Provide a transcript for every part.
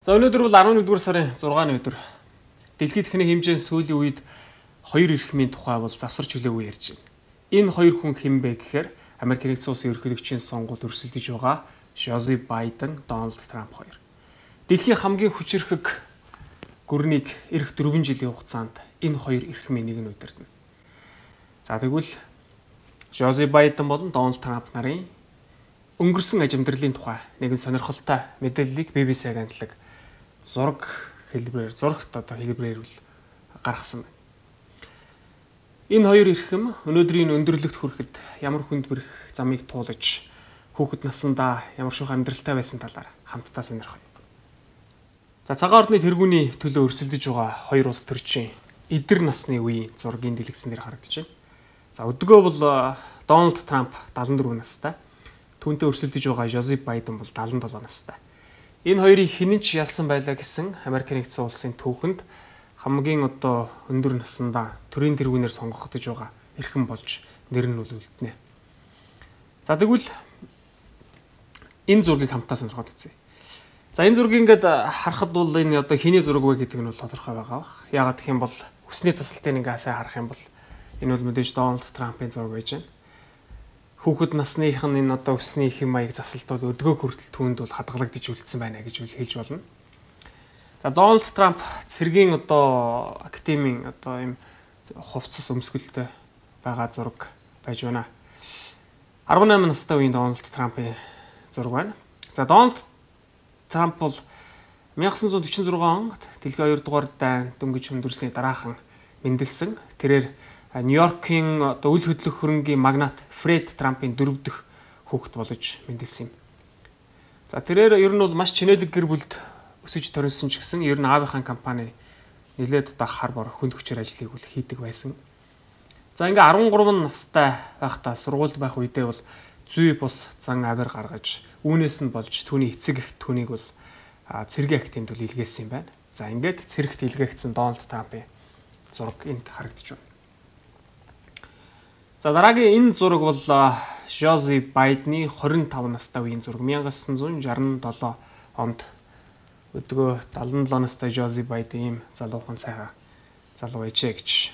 За өнөөдөр бол 11-р сарын 6-ны өдөр. Дэлхийд ихний хэмжээнд сүүлийн үед хоёр эрхмийн тухай бол завсарч хүлээгүй ярьж байна. Энэ хоёр хүн хэн бэ гэхээр Америк нэгдсэн улсын ерөнхийлөгчийн сонгуульд өрсөлдөж байгаа Жози Байден, Дональд Трамп хоёр. Дэлхийн хамгийн хүчирхэг гүрнийг эх 4 жилийн хугацаанд энэ хоёр эрхмийн нэг нь удирдана. За тэгвэл Жози Байден болон Дональд Трамп нарын өнгөрсөн аж амьдралын тухай нэгэн сонирхолтой мэдээллийг BBC-г андлаг зураг хэлбэрээр зурагт одоо хэлбэрээр үл гаргасан байна. Энэ хоёр эрхэм өнөөдрийн өндөрлөгт хүрэхэд ямар хүнд бэрх замыг туулаж хүүхэд насандаа ямар шух амьдралтай байсан талаар хамтдаа сонирхоё. За цагаан ордны тэргүүний төлөө өрсөлдөж байгаа хоёр улс төрчийн эдэр насны үеийн зургийн дэлгэцэн дээр харагдаж байна. За өдгөө бол Дональд Трамп 74 настай. Түүнтэй өрсөлдөж байгаа Жозеп Байден бол 77 настай. Энэ хоёрыг хинэн ч ялсан байлаа гэсэн Америк нэгдсэн улсын түүхэнд хамгийн одоо өндөр насандаа төрийн тэргүүнээр сонгогдож байгаа эрхэм болж нэр нь бол үлднэ. За тэгвэл энэ зургийг хамтаа сонирхоод үзье. За энэ зургийг ингээд харахад бол энэ одоо хиний зураг вэ гэдэг нь бол тодорхой байгаа бах. Яагаад гэх юм бол хүсний тасалтыг ингээ сайн харах юм бол энэ бол мэдээж Дональд Трампын зураг байж байна хүүхэд насных нь энэ одоо өсний их юм маяг засалтууд өдгөө хүртэл түүнд бол хадгалагдаж үлдсэн байна гэж хэлж болно. За Дональд Трамп цэргийн одоо академийн одоо юм хувцас өмсгөлтэй байгаа зураг байж байна. 18 настай үеийн Дональд Трампын зураг байна. За Дональд Трамп бол 1946 онд дэлхийн 2 дугаар дайн дөнгөж хүндэрсний дараахан мэндэлсэн. Тэрээр Нью-Йоркийн одоо үл хөдлөх хөрөнгийн магнат Фред Трампын дөрөв дэх хүүхэд болж мэндэлсэн юм. За тэрээр ер нь бол маш чинэлэг гэр бүлд өсөж төрөлсөн ч гэсэн ер нь аавынхаа компани нилээд одоо хар бор хүчээр ажлыг үл хийдэг байсан. За ингээ 13 настай байхдаа сургуульд байх үедээ бол зүй бус зан авир гаргаж үүнээс нь болж түүний эцэг их түүнийг бол цэргийн актемд бол илгээсэн юм байна. За ингээд цэрэгт илгээгдсэн Дональд Трампын зураг энд харагдаж байна. За дараагийн энэ зураг бол Жози Байдны 25 настай үеийн зураг. 1967 онд өдгөө 77 настай Жози Байден ийм залуухан сайхан залуу байжээ гэж.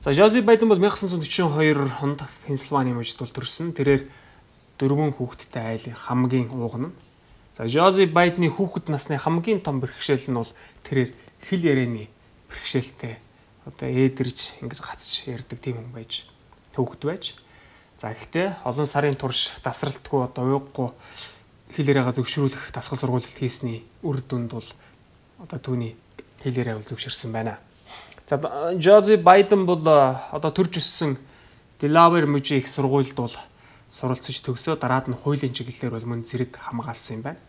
За Жози Байден бол 1942 онд Пенсильвани мужид бол төрсэн. Тэрээр дөрвөн хүүхэдтэй айлын хамгийн ууг нь. За Жози Байдны хүүхэд насны хамгийн том бэрхшээл нь бол тэрээр хэл ярианы бэрхшээлтэй одоо ээдэрж ингэж гацж ярддаг тийм хүн байж төвөгд байж. За гэхдээ олон сарын турш тасралтгүй одоо уйггүй хэлээрээ зөвшөөрүүлэх дасгал сургуулилт хийсний үр дүнд бол одоо түүний хэлээрээ бол зөвшөрсөн байна. За Жози Байден бол одоо төрж өссөн Delaware мужийн их сургуульд бол суралцж төгсөө дараад нь хуулийн чиглэлээр бол мөн зэрэг хамгаалсан юм байна.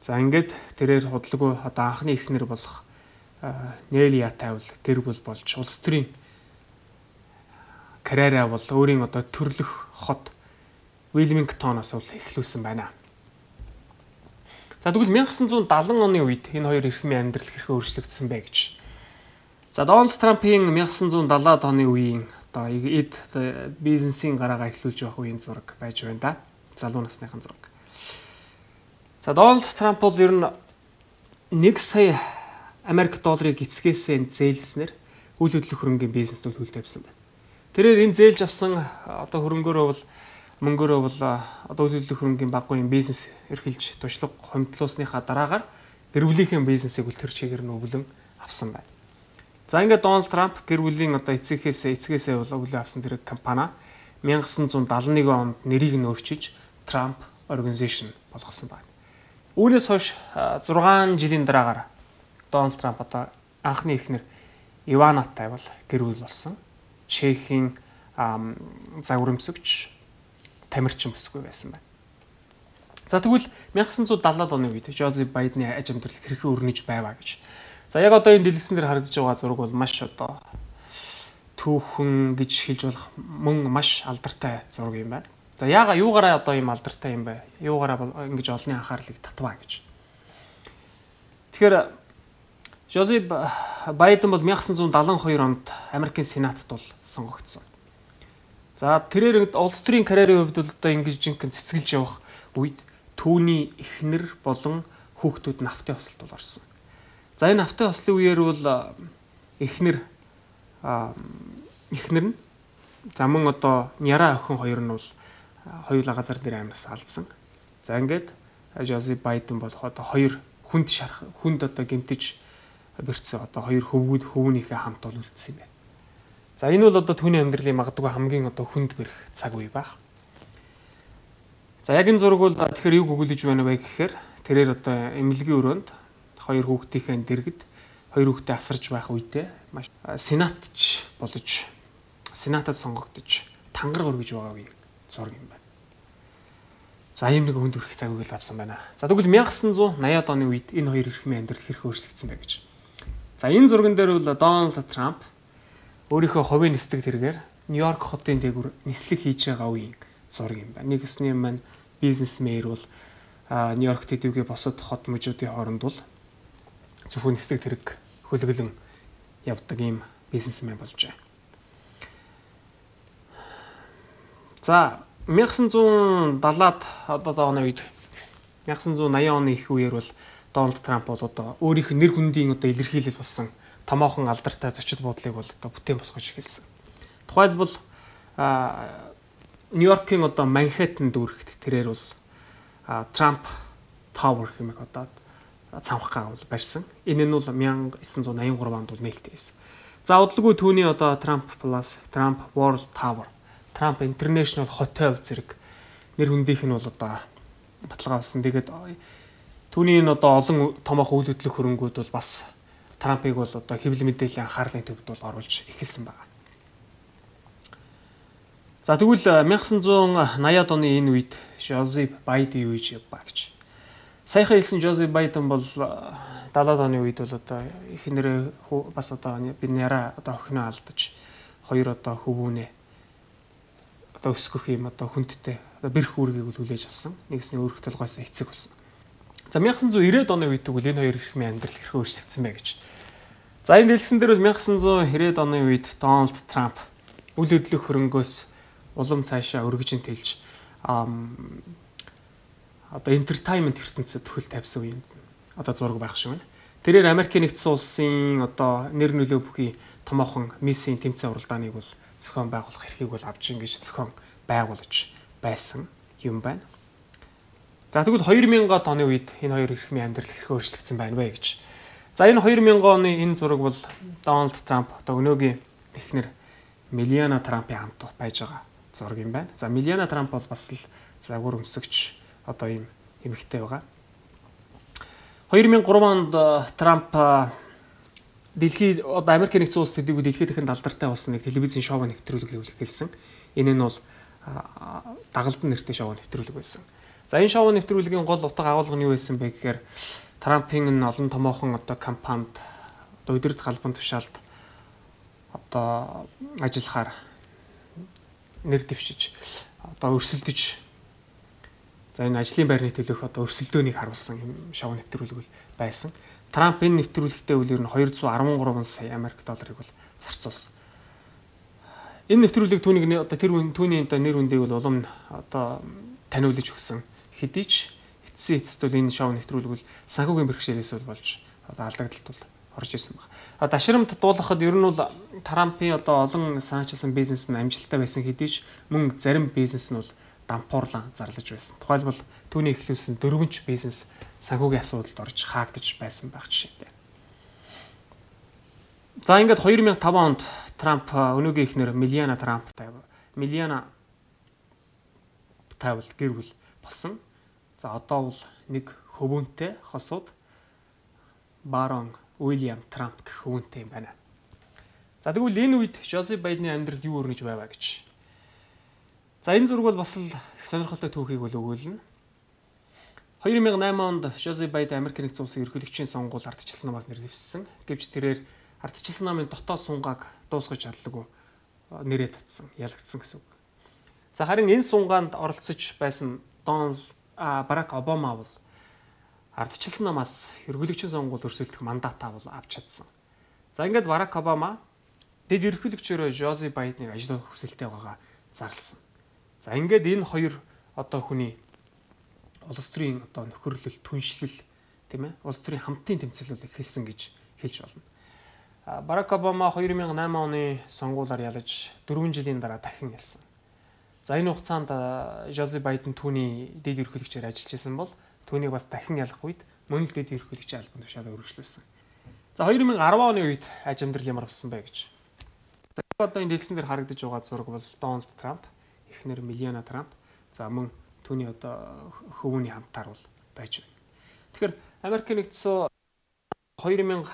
За ингээд тэрээр худалгүй одоо анхны ихнэр болох нэл ятайвал гэр бүл болж улс төрийн карьераа бол өөрийн одоо төрлөх хот Уилмингтоноос бол эхлүүлсэн байна. За тэгвэл 1970 оны үед энэ хоёр эрхмийн амьдрал хэрхэн өөрчлөгдсөн бэ гэж. За Дональд Трампын 1970-ад оны үеийн одоо эд бизнесийн гараагаа эхлүүлж явах үеийн зураг байж байна да. Залуу насныхан зураг. За Дональд Трамп бол ер нь 1 сая Америк долларыг эцгээсээ зээлснээр үйл хөдлөх хөрөнгөний бизнест хөл тавьсан байна. Тэрээр энэ зээлж авсан одоо хөрөнгөөрөө бол мөнгөөрөө бол одоо үйл хөдлөх хөрөнгөний баггүйн бизнес эрхэлж туршлага хомдлуусныхаа дараагаар гэр бүлийнхээ бизнесийг үлтэр чигээр нь өвлөн авсан байна. За ингээд Дональд Трамп гэр бүлийн одоо эцэгхээс эцгээсээ бол өвлөө авсан тэр компани 1971 онд нэрийг нь өөрчиж Trump Organization болгосон байна. Үүнээс хойш 6 жилийн дараагаар Дональд Трамп одоо анхны эхнэр Иванатай бол гэр бүл болсон. Чехийн загварамсагч тамирчин бүсгүй байсан байна. За тэгвэл 1970-ад оны үед Жози Байдны аж амьдрал хэрхэн өрнөж байваа гэж. За яг одоо энэ дэлгэцэн дээр харагдаж байгаа зураг бол маш одоо түүхэн гэж хэлж болох мөн маш алдартай зураг юм байна. За яага юугаараа одоо ийм алдартай юм бэ? Юугаараа ингэж олонний анхаарлыг татваа гэж. Тэгэхээр Жози Байден бол 1972 онд Америкийн Сенатд бол сонгогдсон. За тэрээр улс төрийн карьерийн хувьд бол одоо ингэж жинхэнэ цэцгэлж явах үед түүний эхнэр болон хүүхдүүд нафтын хослолд орсон. За энэ нафтын хослын үеэр бол эхнэр эхнэр нь за мөн одоо Няра охин хоёр нь бол хоёулаа газар дээр амьдас алдсан. За ингээд Жози Байден бол одоо хоёр хүнд шарах хүнд одоо гэмтэж бэрцсэн одоо хоёр хөвгүүд хөвгнийхээ хамт бол үлдсэн юм байна. За энэ бол одоо түүний амьдралын магадгүй хамгийн одоо хүнд бэрх цаг үе байх. За яг энэ зураг бол тэгэхээр юу гүгүүлж байна вэ гэхээр тэрээр одоо эмнэлгийн өрөөнд хоёр хүүхдийнхээ дэргэд хоёр хүүхдээ асарж байх үедээ маш сенатч болж сенатад сонгогдож тангар өргөж байгаагийн зураг юм байна. За ийм нэг хүнд хүрэх цаг үйл авсан байна. За тэгвэл 1980-ад оны үед энэ хоёр эрхмийн амьдрал хэрэг өөрчлөгдсөн бай гэж. За энэ зурган дээр бол Дональд Трамп өөрийнхөө хувийн нисдэг тэргээр Нью-Йорк хотын дээгүр нислэг хийж байгаа үеийн зураг юм байна. Нэг өсний маань бизнесмээр бол Нью-Йорк тэдвгээ босод хот мужуудын хооронд бол зөвхөн нисдэг тэрэг хөлөглөн явдаг ийм бизнесмен болж байна. За 1970-ад одоо оны үед 1980 оны их үеэр бол Дональд Трамп бол одоо өөрийнх нь нэр хүндийн одоо илэрхийлэл болсон томоохон алдартай зочид буудлыг бол одоо бүтээн босгож эхэлсэн. Тухайлбал Нью-Йоркийн одоо Манхэттен дүүрэгт тэрээр бол Трамп Tower хэмээх одоо цамхгаа бол барьсан. Энэ нь бол 1983 онд бол нээлттэй байсан. За удалгүй түүний одоо Trump Plus, Trump World Tower, Trump International Hotel зэрэг нэр хүндийнх нь бол одоо баталгаа авсан. Тэгээд түүний энэ одоо олон томоохон үйл хөдлөх хөрөнгүүд бол бас Трампыг бол одоо хэвлэл мэдээллийн анхаарлын төвд бол оруулж эхэлсэн байна. За тэгвэл 1980-ад оны энэ үед Жозеф Байден юу гэж явбаа гэж. Саяхан хэлсэн Жозеф Байден бол 70-ад оны үед бол одоо эхнэрээ бас одоо бид няраа одоо охиноо алдаж хоёр одоо хөвгүүнээ одоо өсгөх юм одоо хүндтэй одоо бэрх үүргийг хүлээж авсан. Нэгсний өөрөх толгоос эцэг болсон. За 1990-ад оны үед тэгвэл энэ хоёр хэрхмийн амьдрал хэрхэн өөрчлөгдсөн бэ гэж. За энэ дэлгэсэн дээр бол 1990-ад оны үед Дональд Трамп үйл хөдлөх хөрөнгөөс улам цаашаа өргөжин тэлж одоо entertainment ертөнцид төхөл тавьсан үеийн одоо зураг байх шиг байна. Тэрээр Америкийн нэгдсэн улсын одоо нэр нөлөө бүхий томоохон миссийн тэмцээн уралдааныг бол зохион байгуулах эрхийг бол авч ингэж зохион байгуулж байсан юм байна. За тэгвэл 2000-ад оны үед энэ хоёр эрхмийн амьдрал хэрхэн өөрчлөгдсөн байна вэ гэж. За энэ 2000 оны энэ зураг бол Дональд Трамп одоо өнөөгийн эхнэр Мелиана Трампын хамт байж байгаа зураг юм байна. За Милиана Трамп бол бас л загвар өмсөгч одоо ийм эмэгтэй байгаа. 2003 онд э, Трамп э, дэлхий одоо Америк нэгдсэн улс төдийгүй дэлхийд дахин алдартай болсон нэг телевизийн шоу нэвтрүүлэг хийлгэсэн. Энэ нь бол э, дагалдан нэртэй шоу нэвтрүүлэг байсан. За энэ шоу нэвтрүүлгийн гол утга агуулга нь юу байсан бэ гэхээр Трампын энэ олон томоохон одоо кампанид одоо өдөрт галбан тушаалд одоо ажиллахаар нэр дэвшиж одоо өрсөлдөж за энэ ажлын байрны төлөөх одоо өрсөлдөөнийг харуулсан юм шоу нэвтрүүлэг байсан. Трамп энэ нэвтрүүлэгтээ үл ер нь 213 сая Америк долларыг бол зарцуулсан. Энэ нэвтрүүлэг түүнийг одоо тэр түүний одоо нэр хүндийг бол улам одоо таниулж өгсөн. Хэдий ч эцсийн эцэст бол энэ шоу нэвтрүүлэг бол санхүүгийн бэрхшээлээс бол болж одоо алдагдaltaд бол орж исэн баг. А дашрамт дуулахад ер нь бол Трампын одоо олон санаачилсан бизнес нь амжилттай байсан хэдий ч мөн зарим бизнес нь бол дампуурлан зарлаж байсан. Тухайлбал түүний эхлүүлсэн дөрвөнч бизнес санхүүгийн асуудалд орж хаагдаж байсан байх жишээтэй. За ингээд 2005 онд Трамп өнөөгийн эхнэр Милиана Трамп тав Милиана тавл гэр бүл болсон. За одоо бол нэг хөвөнтэй хосууд барон Уильям Трамп гэх үүнтэй юм байна. За тэгвэл энэ үед Жозеф Байдны амьдралд юу өрнөж байваа гэж. За энэ зураг бол бас л сонирхолтой түүхийг бол өгөөлнө. 2008 онд Жозеф Байд Америк нэгдсэн улсын ерөнхийлөгчийн сонгуул ардчилсан намаас нэрлэвссэн. Гэвч тэрээр ардчилсан намын дотоод сунгааг дуусгаж чадлаггүй нэрээ татсан, ялагдсан гэсэн үг. За харин энэ сунгаанд оролцож байсан Дональд Барак Обама бол ардчилсан намаас ерөнхийлөгчийн сонгуул өрсөлдөх мандатаа бол авч чадсан. За ингээд Барак Обама дэд ерөнхийлөгчөөр Жози Байдныг ажиллах хүсэлтэй байгаагаа зарлсан. За ингээд энэ хоёр одоо хүний улс төрийн одоо нөхөрлөл, түншлэл тийм ээ улс төрийн хамтын тэмцэлүүд эхэлсэн гэж хэлж болно. Барак Обама 2008 оны сонгуулиар ялаж 4 жилийн дараа дахин ялсан. За энэ хугацаанд Жозе Байден түүний дэд ерөнхийлөгчөөр ажиллаж исэн бол түүнийг бас дахин ялах үед мөн л дэд ерөнхийлөгчийн албан тушаалаа өргөжлүүлсэн. За 2010 оны үед аж амьдрал ямар болсон бэ гэж. За одоо энэ дэлгэсэн дээр харагдаж байгаа зураг бол Дональд Трамп, эхнэр Милиана Трамп, за мөн түүний одоо хөвгөний хамтаар бол байж байна. Тэгэхээр Америк нэгдсэн 2015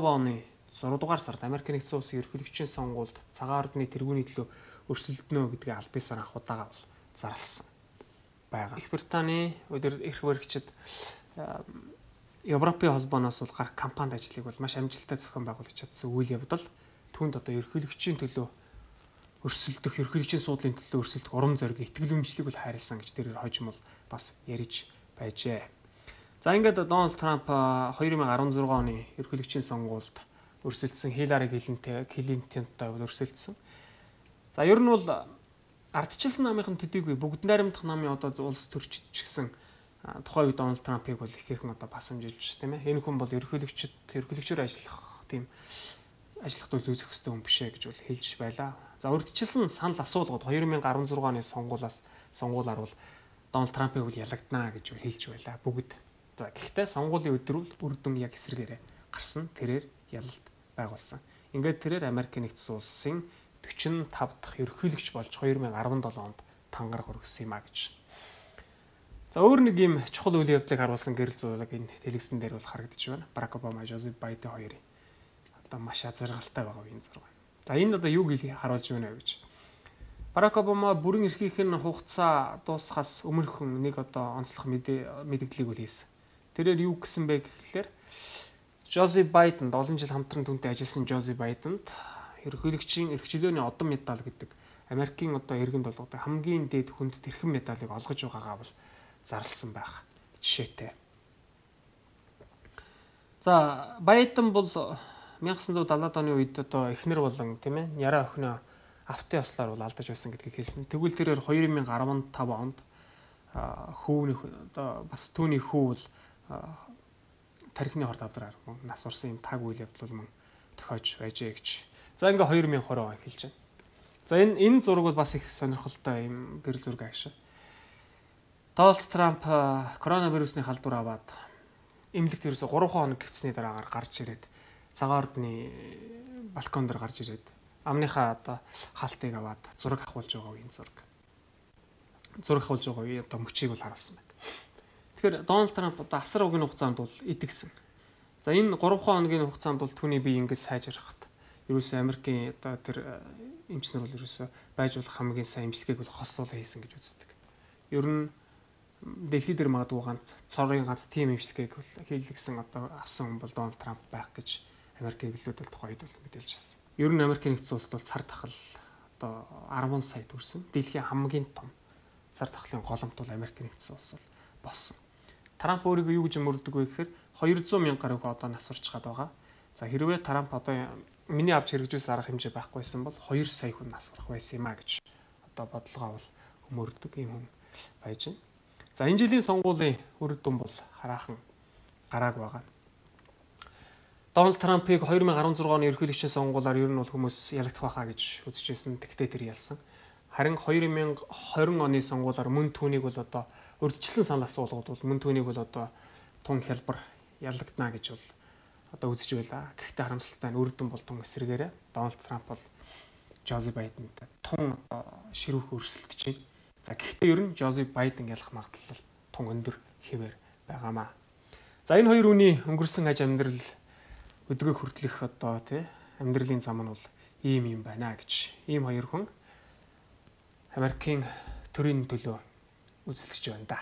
оны 6 дугаар сард Америк нэгдсэн улсын ерөнхийлөгчийн сонгуульд цагаан ардны тэргүүний төлөө өрсөлдөнө гэдгийг аль биесээр анх удаага бол зарласан байгаа. Их Британий өдөр эрх баригчид Европын холбооноос бол гарах компанид ажлыг бол маш амжилттай зохион байгуулж чадсан үйл явдал түүнд одоо ерөнхийлөгчийн төлөө өрсөлдөх, ерөнхийлөгчийн суудлын төлөө өрсөлдөх урам зориг, итгэл үнэмшлийг бол хайрлсан гэж тэрээр хожим бол бас ярьж байжээ. За ингээд Дональд Трамп 2016 оны ерөнхийлөгчийн сонгуульд өрсөлдсөн Клинтонтэй Клинтонтой өрсөлдсөн. За ер нь бол ардчилсан намынхан төдийгүй бүгд найрамдах намын одоо улс төрчид ч гэсэн тухайн үед Дональд Трампыг бол их хэрхэн одоо басамжилж тийм ээ. Энэ хүн бол ерөнхийлөгчд ерөнхийлөгчөөр ажиллах тийм тул зүйцэх хэвээр хүн бишээ гэж бол хэлж байлаа. За урдчилсан санал асуулгууд 2016 оны сонгуулиас сонгуулаар бол Дональд Трампыг бол ялагдана гэж бол хэлж байлаа бүгд. За гэхдээ сонгуулийн өдөр бол үр дүн яг эсрэгээрээ гарсан тэрээр ялалт байгуулсан. Ингээд тэрээр Америк нэгдсэн улсын 45 дахь ерөнхийлөгч болж 2017 онд тангараг өргөсөн юм а гэж. За өөр нэг юм чухал үйл явдлыг харуулсан гэрэл зураг энэ телевизэн дээр бол харагдаж байна. Барак Обама, Жозеф Байден хоёрын одоо маш азаргалтай байгаа энэ зураг. За энэ одоо юуг харуулж байна вэ гэж. Барак Обама бүрэн эрхийнх нь хугацаа дуусахаас өмнөхөн нэг одоо онцлог мэдээллийг үл хийсэн. Тэрээр юу гэсэн бэ гэхлээр Жози Байден 7 жил хамтран түнтэй ажилласан Жози Байденд ерөнхийлөгчийн эрх чөлөөний одон медаль гэдэг Америкийн одоо иргэн долгодог хамгийн дээд хүнд тэрхэн медалийг олгож байгаагаа бол зарласан байх жишээтэй. За Байден бол 1970-аад оны үед одоо эхнэр болон тийм ээ Яра охиноо автын яслаар бол алдаж байсан гэдгийг хэлсэн. Тэгвэл тэрээр 2015 онд хөвний одоо бас түүний хүү бол тархины хорд авдраар нас урсан юм таг үйл явдал мөн тохиож байжээ гэж. За ингээ 2020 он эхэлж байна. За энэ энэ зураг бол бас их сонирхолтой юм гэр зураг аашаа. Дональд Трамп коронавирусны халдвар аваад эмнэлэгт ерөөсө 3 хоног гівцсний дараагаар гарч ирээд цагаан ордны балкон дээр гарч ирээд амныхаа одоо хаалтыг аваад зураг авахулж байгаа үеийн зураг. Зураг авахулж байгаа үе одоо мөчийг бол харуулсан байна. Тэгэхээр Дональд Трамп одоо асар угийн хугацаанд бол идэгсэн. За энэ 3 хоногийн хугацаанд бол түүний бие ингэж сайжрахад ерөөсөө Америкийн одоо тэр эмчнэр бол ерөөсөө байж болох хамгийн сайн эмчилгээг бол хослуулаа хийсэн гэж үздэг. Ер нь дэлхий дээр магадгүй ганц цорын ганц тим эмчилгээг бол хийлгсэн одоо авсан хүн бол Дональд Трамп байх гэж Америкийн билүүд бол тухайд бол мэдээлж байна. Ер нь Америкийн нэгдсэн улсад бол цар тахал одоо 10 сая төрсэн. Дэлхийн хамгийн том цар тахлын голомт бол Америкийн нэгдсэн улс бол болсон. Трамп өөрийгөө юу гэж мөрдөг вэ гэхээр 200 мянга гаруй одоо нас барч гад байгаа. За хэрвээ Трамп одоо миний авч хэрэгжүүлсэн арга хэмжээ байхгүйсэн бол 2 сая хүн нас барах байсан юм а гэж одоо бодлогоо бол өмөрдөг юм хүн байж байна. За энэ жилийн сонгуулийн үр дүн бол хараахан гарааг байгаа. Дональд Трампыг 2016 оны ерөнхийлөгчийн сонгуулиар ер нь бол хүмүүс ялагдах байхаа гэж үзчихсэн. Тэгтээ тэр ялсан. Харин 2020 оны сонгуулиар мөн түүнийг бол одоо урдчлан санал асуулгууд бол мөн түүнийг бол одоо тун хялбар ялагдана гэж бол одоо үзэж байла. Гэхдээ харамсалтай нь үрдэн бол тун эсрэгээрээ Дональд Трамп бол Жози Байдентай тун ширүүх өрсөлдөж байна. За гэхдээ ер нь Жози Байден ялах магадлал тун өндөр хэвээр байгаамаа. За энэ хоёр үний өнгөрсөн аж амьдрал өдгөө хүртэлх одоо тий амьдралын зам нь бол ийм юм байна гэж ийм хоёр хүн Америкийн төрийн төлөө үзэлцэж байна да.